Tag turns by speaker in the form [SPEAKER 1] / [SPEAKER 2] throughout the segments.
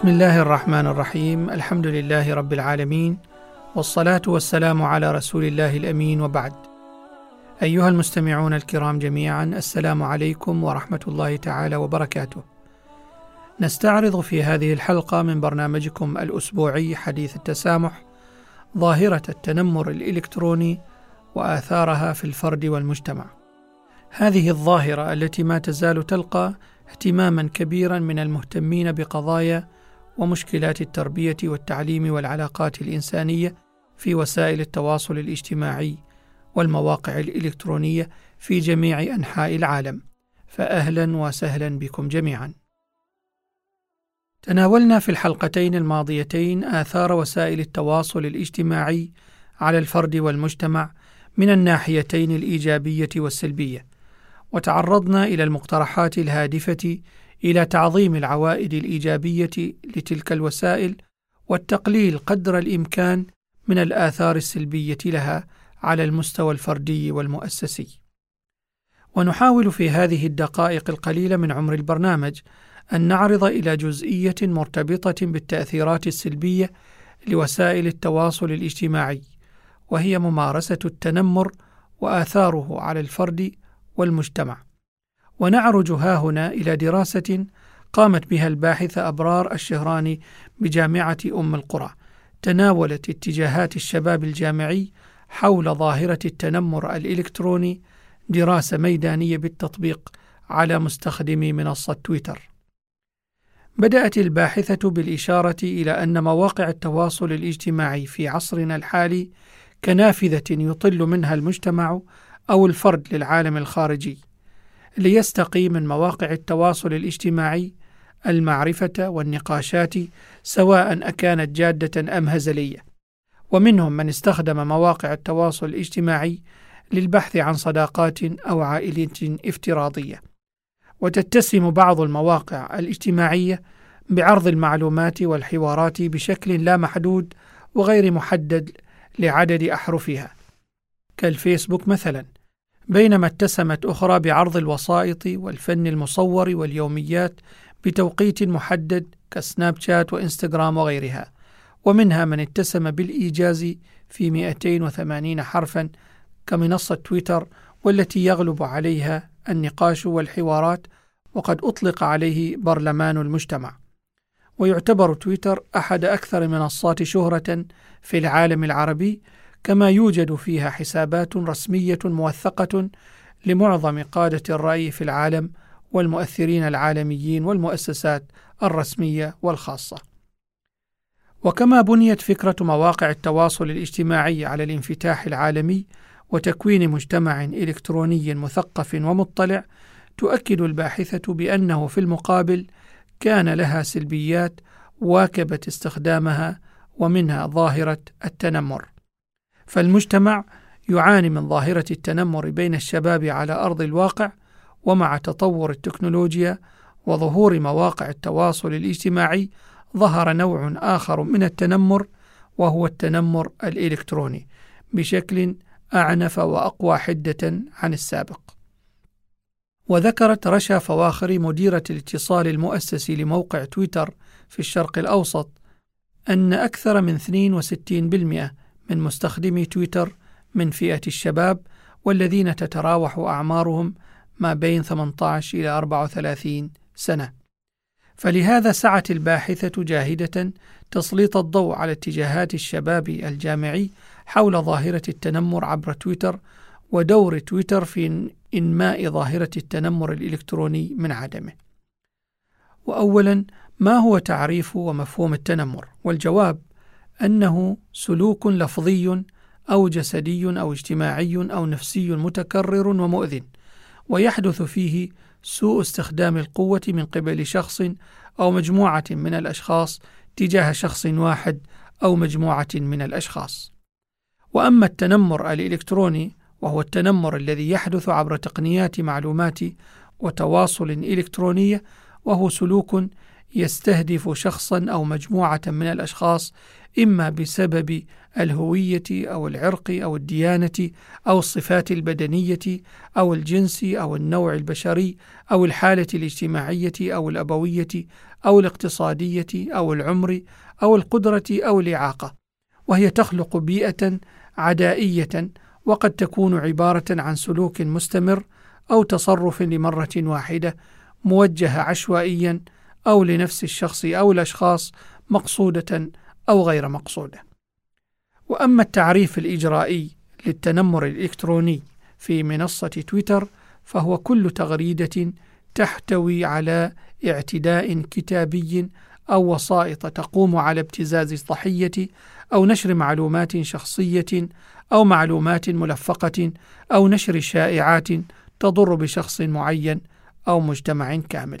[SPEAKER 1] بسم الله الرحمن الرحيم الحمد لله رب العالمين والصلاه والسلام على رسول الله الامين وبعد ايها المستمعون الكرام جميعا السلام عليكم ورحمه الله تعالى وبركاته نستعرض في هذه الحلقة من برنامجكم الاسبوعي حديث التسامح ظاهره التنمر الالكتروني واثارها في الفرد والمجتمع هذه الظاهره التي ما تزال تلقى اهتماما كبيرا من المهتمين بقضايا ومشكلات التربية والتعليم والعلاقات الإنسانية في وسائل التواصل الاجتماعي والمواقع الإلكترونية في جميع أنحاء العالم. فاهلا وسهلا بكم جميعا. تناولنا في الحلقتين الماضيتين آثار وسائل التواصل الاجتماعي على الفرد والمجتمع من الناحيتين الإيجابية والسلبية وتعرضنا إلى المقترحات الهادفة إلى تعظيم العوائد الإيجابية لتلك الوسائل والتقليل قدر الإمكان من الآثار السلبية لها على المستوى الفردي والمؤسسي. ونحاول في هذه الدقائق القليلة من عمر البرنامج أن نعرض إلى جزئية مرتبطة بالتأثيرات السلبية لوسائل التواصل الاجتماعي وهي ممارسة التنمر وآثاره على الفرد والمجتمع. ونعرج ها هنا إلى دراسة قامت بها الباحثة أبرار الشهراني بجامعة أم القرى تناولت اتجاهات الشباب الجامعي حول ظاهرة التنمر الإلكتروني دراسة ميدانية بالتطبيق على مستخدمي منصة تويتر. بدأت الباحثة بالإشارة إلى أن مواقع التواصل الاجتماعي في عصرنا الحالي كنافذة يطل منها المجتمع أو الفرد للعالم الخارجي، ليستقي من مواقع التواصل الاجتماعي المعرفة والنقاشات سواء أكانت جادة أم هزلية، ومنهم من استخدم مواقع التواصل الاجتماعي للبحث عن صداقات أو عائلة افتراضية. وتتسم بعض المواقع الاجتماعية بعرض المعلومات والحوارات بشكل لا محدود وغير محدد لعدد أحرفها، كالفيسبوك مثلاً، بينما اتسمت أخرى بعرض الوسائط والفن المصور واليوميات بتوقيت محدد كسناب شات وإنستغرام وغيرها ومنها من اتسم بالإيجاز في 280 حرفا كمنصة تويتر والتي يغلب عليها النقاش والحوارات وقد أطلق عليه برلمان المجتمع. ويعتبر تويتر أحد أكثر منصات شهرة في العالم العربي كما يوجد فيها حسابات رسمية موثقة لمعظم قادة الرأي في العالم والمؤثرين العالميين والمؤسسات الرسمية والخاصة. وكما بنيت فكرة مواقع التواصل الاجتماعي على الانفتاح العالمي وتكوين مجتمع إلكتروني مثقف ومطلع، تؤكد الباحثة بأنه في المقابل كان لها سلبيات واكبت استخدامها ومنها ظاهرة التنمر. فالمجتمع يعاني من ظاهرة التنمر بين الشباب على أرض الواقع ومع تطور التكنولوجيا وظهور مواقع التواصل الاجتماعي ظهر نوع آخر من التنمر وهو التنمر الإلكتروني بشكل أعنف وأقوى حدة عن السابق. وذكرت رشا فواخري مديرة الاتصال المؤسسي لموقع تويتر في الشرق الأوسط أن أكثر من 62% من مستخدمي تويتر من فئة الشباب والذين تتراوح أعمارهم ما بين 18 إلى 34 سنة. فلهذا سعت الباحثة جاهدة تسليط الضوء على اتجاهات الشباب الجامعي حول ظاهرة التنمر عبر تويتر ودور تويتر في إنماء ظاهرة التنمر الإلكتروني من عدمه. وأولا ما هو تعريف ومفهوم التنمر؟ والجواب أنه سلوك لفظي أو جسدي أو اجتماعي أو نفسي متكرر ومؤذن ويحدث فيه سوء استخدام القوة من قبل شخص أو مجموعة من الأشخاص تجاه شخص واحد أو مجموعة من الأشخاص. وأما التنمر الإلكتروني وهو التنمر الذي يحدث عبر تقنيات معلومات وتواصل إلكترونية وهو سلوك يستهدف شخصا أو مجموعة من الأشخاص إما بسبب الهوية أو العرق أو الديانة أو الصفات البدنية أو الجنس أو النوع البشري أو الحالة الاجتماعية أو الأبوية أو الاقتصادية أو العمر أو القدرة أو الإعاقة. وهي تخلق بيئة عدائية وقد تكون عبارة عن سلوك مستمر أو تصرف لمرة واحدة موجه عشوائيا أو لنفس الشخص أو الأشخاص مقصودة أو غير مقصودة. وأما التعريف الإجرائي للتنمر الإلكتروني في منصة تويتر فهو كل تغريدة تحتوي على اعتداء كتابي أو وسائط تقوم على ابتزاز الضحية أو نشر معلومات شخصية أو معلومات ملفقة أو نشر شائعات تضر بشخص معين أو مجتمع كامل.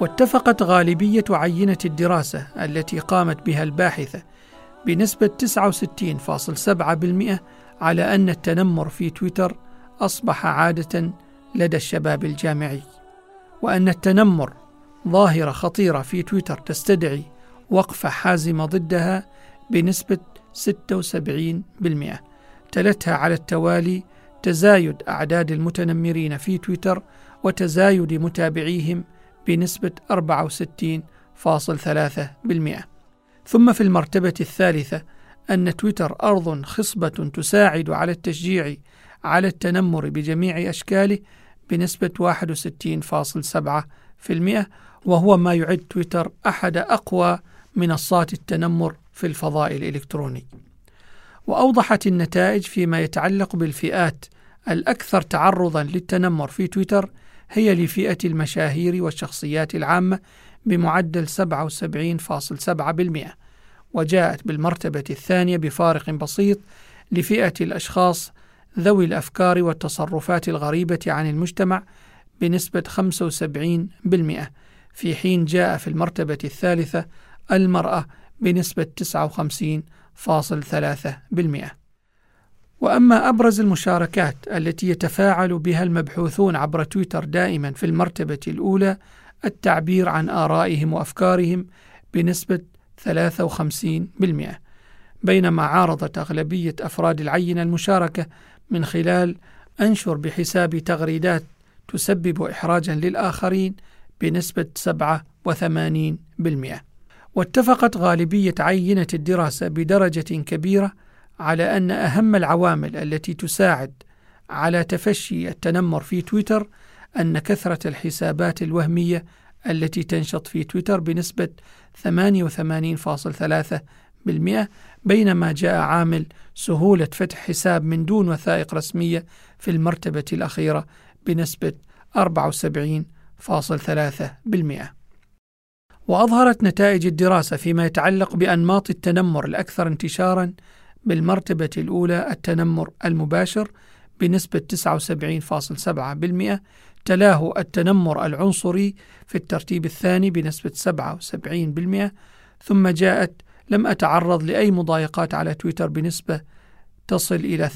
[SPEAKER 1] واتفقت غالبية عينة الدراسة التي قامت بها الباحثة بنسبة 69.7% على أن التنمر في تويتر أصبح عادة لدى الشباب الجامعي وأن التنمر ظاهرة خطيرة في تويتر تستدعي وقفة حازمة ضدها بنسبة 76% تلتها على التوالي تزايد أعداد المتنمرين في تويتر وتزايد متابعيهم بنسبة 64.3% ثم في المرتبة الثالثة أن تويتر أرض خصبة تساعد على التشجيع على التنمر بجميع أشكاله بنسبة 61.7% وهو ما يعد تويتر أحد أقوى منصات التنمر في الفضاء الإلكتروني. وأوضحت النتائج فيما يتعلق بالفئات الأكثر تعرضا للتنمر في تويتر هي لفئة المشاهير والشخصيات العامة بمعدل 77.7% وجاءت بالمرتبة الثانية بفارق بسيط لفئة الأشخاص ذوي الأفكار والتصرفات الغريبة عن المجتمع بنسبة 75% في حين جاء في المرتبة الثالثة المرأة بنسبة 59.3%. وأما أبرز المشاركات التي يتفاعل بها المبحوثون عبر تويتر دائما في المرتبة الأولى التعبير عن آرائهم وأفكارهم بنسبة 53% بينما عارضت أغلبية أفراد العينة المشاركة من خلال أنشر بحساب تغريدات تسبب إحراجا للآخرين بنسبة 87% واتفقت غالبية عينة الدراسة بدرجة كبيرة على أن أهم العوامل التي تساعد على تفشي التنمر في تويتر أن كثرة الحسابات الوهمية التي تنشط في تويتر بنسبة 88.3% بينما جاء عامل سهولة فتح حساب من دون وثائق رسمية في المرتبة الأخيرة بنسبة 74.3%. وأظهرت نتائج الدراسة فيما يتعلق بأنماط التنمر الأكثر انتشارا بالمرتبة الأولى التنمر المباشر بنسبة 79.7% تلاه التنمر العنصري في الترتيب الثاني بنسبة 77% ثم جاءت لم أتعرض لأي مضايقات على تويتر بنسبة تصل إلى 52.7%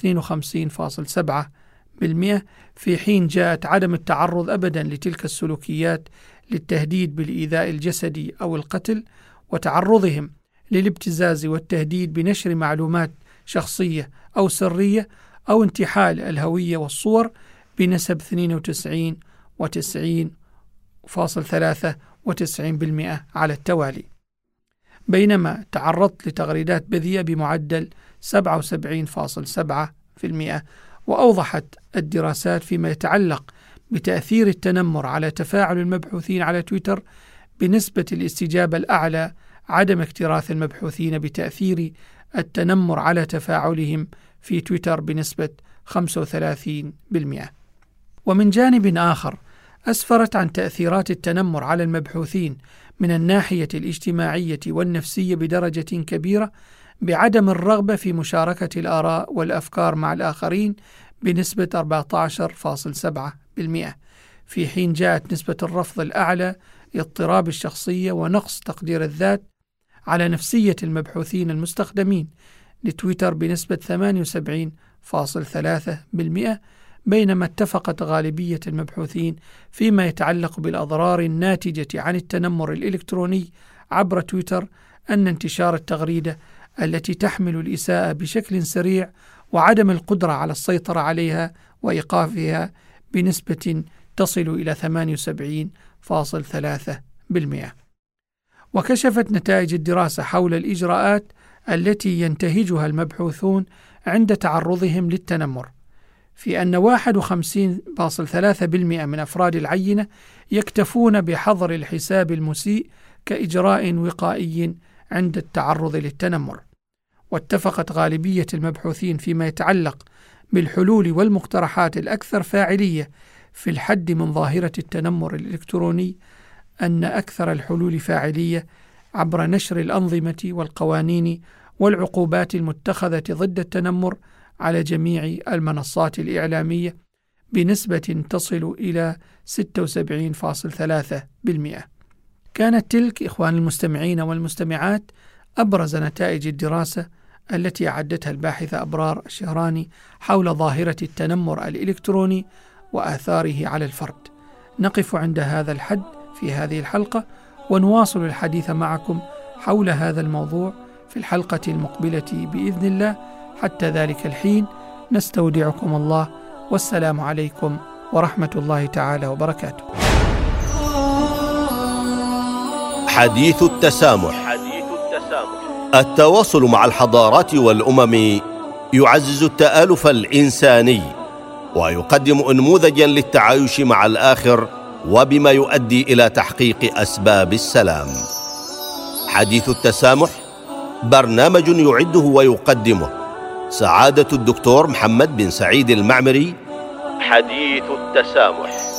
[SPEAKER 1] في حين جاءت عدم التعرض أبدا لتلك السلوكيات للتهديد بالإيذاء الجسدي أو القتل وتعرضهم للابتزاز والتهديد بنشر معلومات شخصية أو سرية أو انتحال الهوية والصور بنسب 92 و90.3 و90% على التوالي. بينما تعرضت لتغريدات بذيئة بمعدل 77.7% وأوضحت الدراسات فيما يتعلق بتأثير التنمر على تفاعل المبحوثين على تويتر بنسبة الاستجابة الأعلى عدم اكتراث المبحوثين بتأثير التنمر على تفاعلهم في تويتر بنسبة 35%. ومن جانب آخر أسفرت عن تأثيرات التنمر على المبحوثين من الناحية الاجتماعية والنفسية بدرجة كبيرة بعدم الرغبة في مشاركة الآراء والأفكار مع الآخرين بنسبة 14.7% في حين جاءت نسبة الرفض الأعلى اضطراب الشخصية ونقص تقدير الذات على نفسية المبحوثين المستخدمين لتويتر بنسبة 78.3% بينما اتفقت غالبية المبحوثين فيما يتعلق بالأضرار الناتجة عن التنمر الإلكتروني عبر تويتر أن انتشار التغريدة التي تحمل الإساءة بشكل سريع وعدم القدرة على السيطرة عليها وإيقافها بنسبة تصل إلى 78.3%. وكشفت نتائج الدراسة حول الإجراءات التي ينتهجها المبحوثون عند تعرضهم للتنمر في أن 51.3% من أفراد العينة يكتفون بحظر الحساب المسيء كإجراء وقائي عند التعرض للتنمر. واتفقت غالبية المبحوثين فيما يتعلق بالحلول والمقترحات الأكثر فاعلية في الحد من ظاهرة التنمر الإلكتروني أن أكثر الحلول فاعلية عبر نشر الأنظمة والقوانين والعقوبات المتخذة ضد التنمر على جميع المنصات الإعلامية بنسبة تصل إلى 76.3%. كانت تلك إخوان المستمعين والمستمعات أبرز نتائج الدراسة التي أعدتها الباحثة أبرار الشهراني حول ظاهرة التنمر الإلكتروني وآثاره على الفرد. نقف عند هذا الحد في هذه الحلقة ونواصل الحديث معكم حول هذا الموضوع في الحلقة المقبلة بإذن الله حتى ذلك الحين نستودعكم الله والسلام عليكم ورحمة الله تعالى وبركاته.
[SPEAKER 2] حديث التسامح حديث التسامح التواصل مع الحضارات والأمم يعزز التآلف الإنساني ويقدم انموذجا للتعايش مع الآخر وبما يؤدي إلى تحقيق أسباب السلام. حديث التسامح برنامج يعده ويقدمه سعادة الدكتور محمد بن سعيد المعمري
[SPEAKER 3] حديث التسامح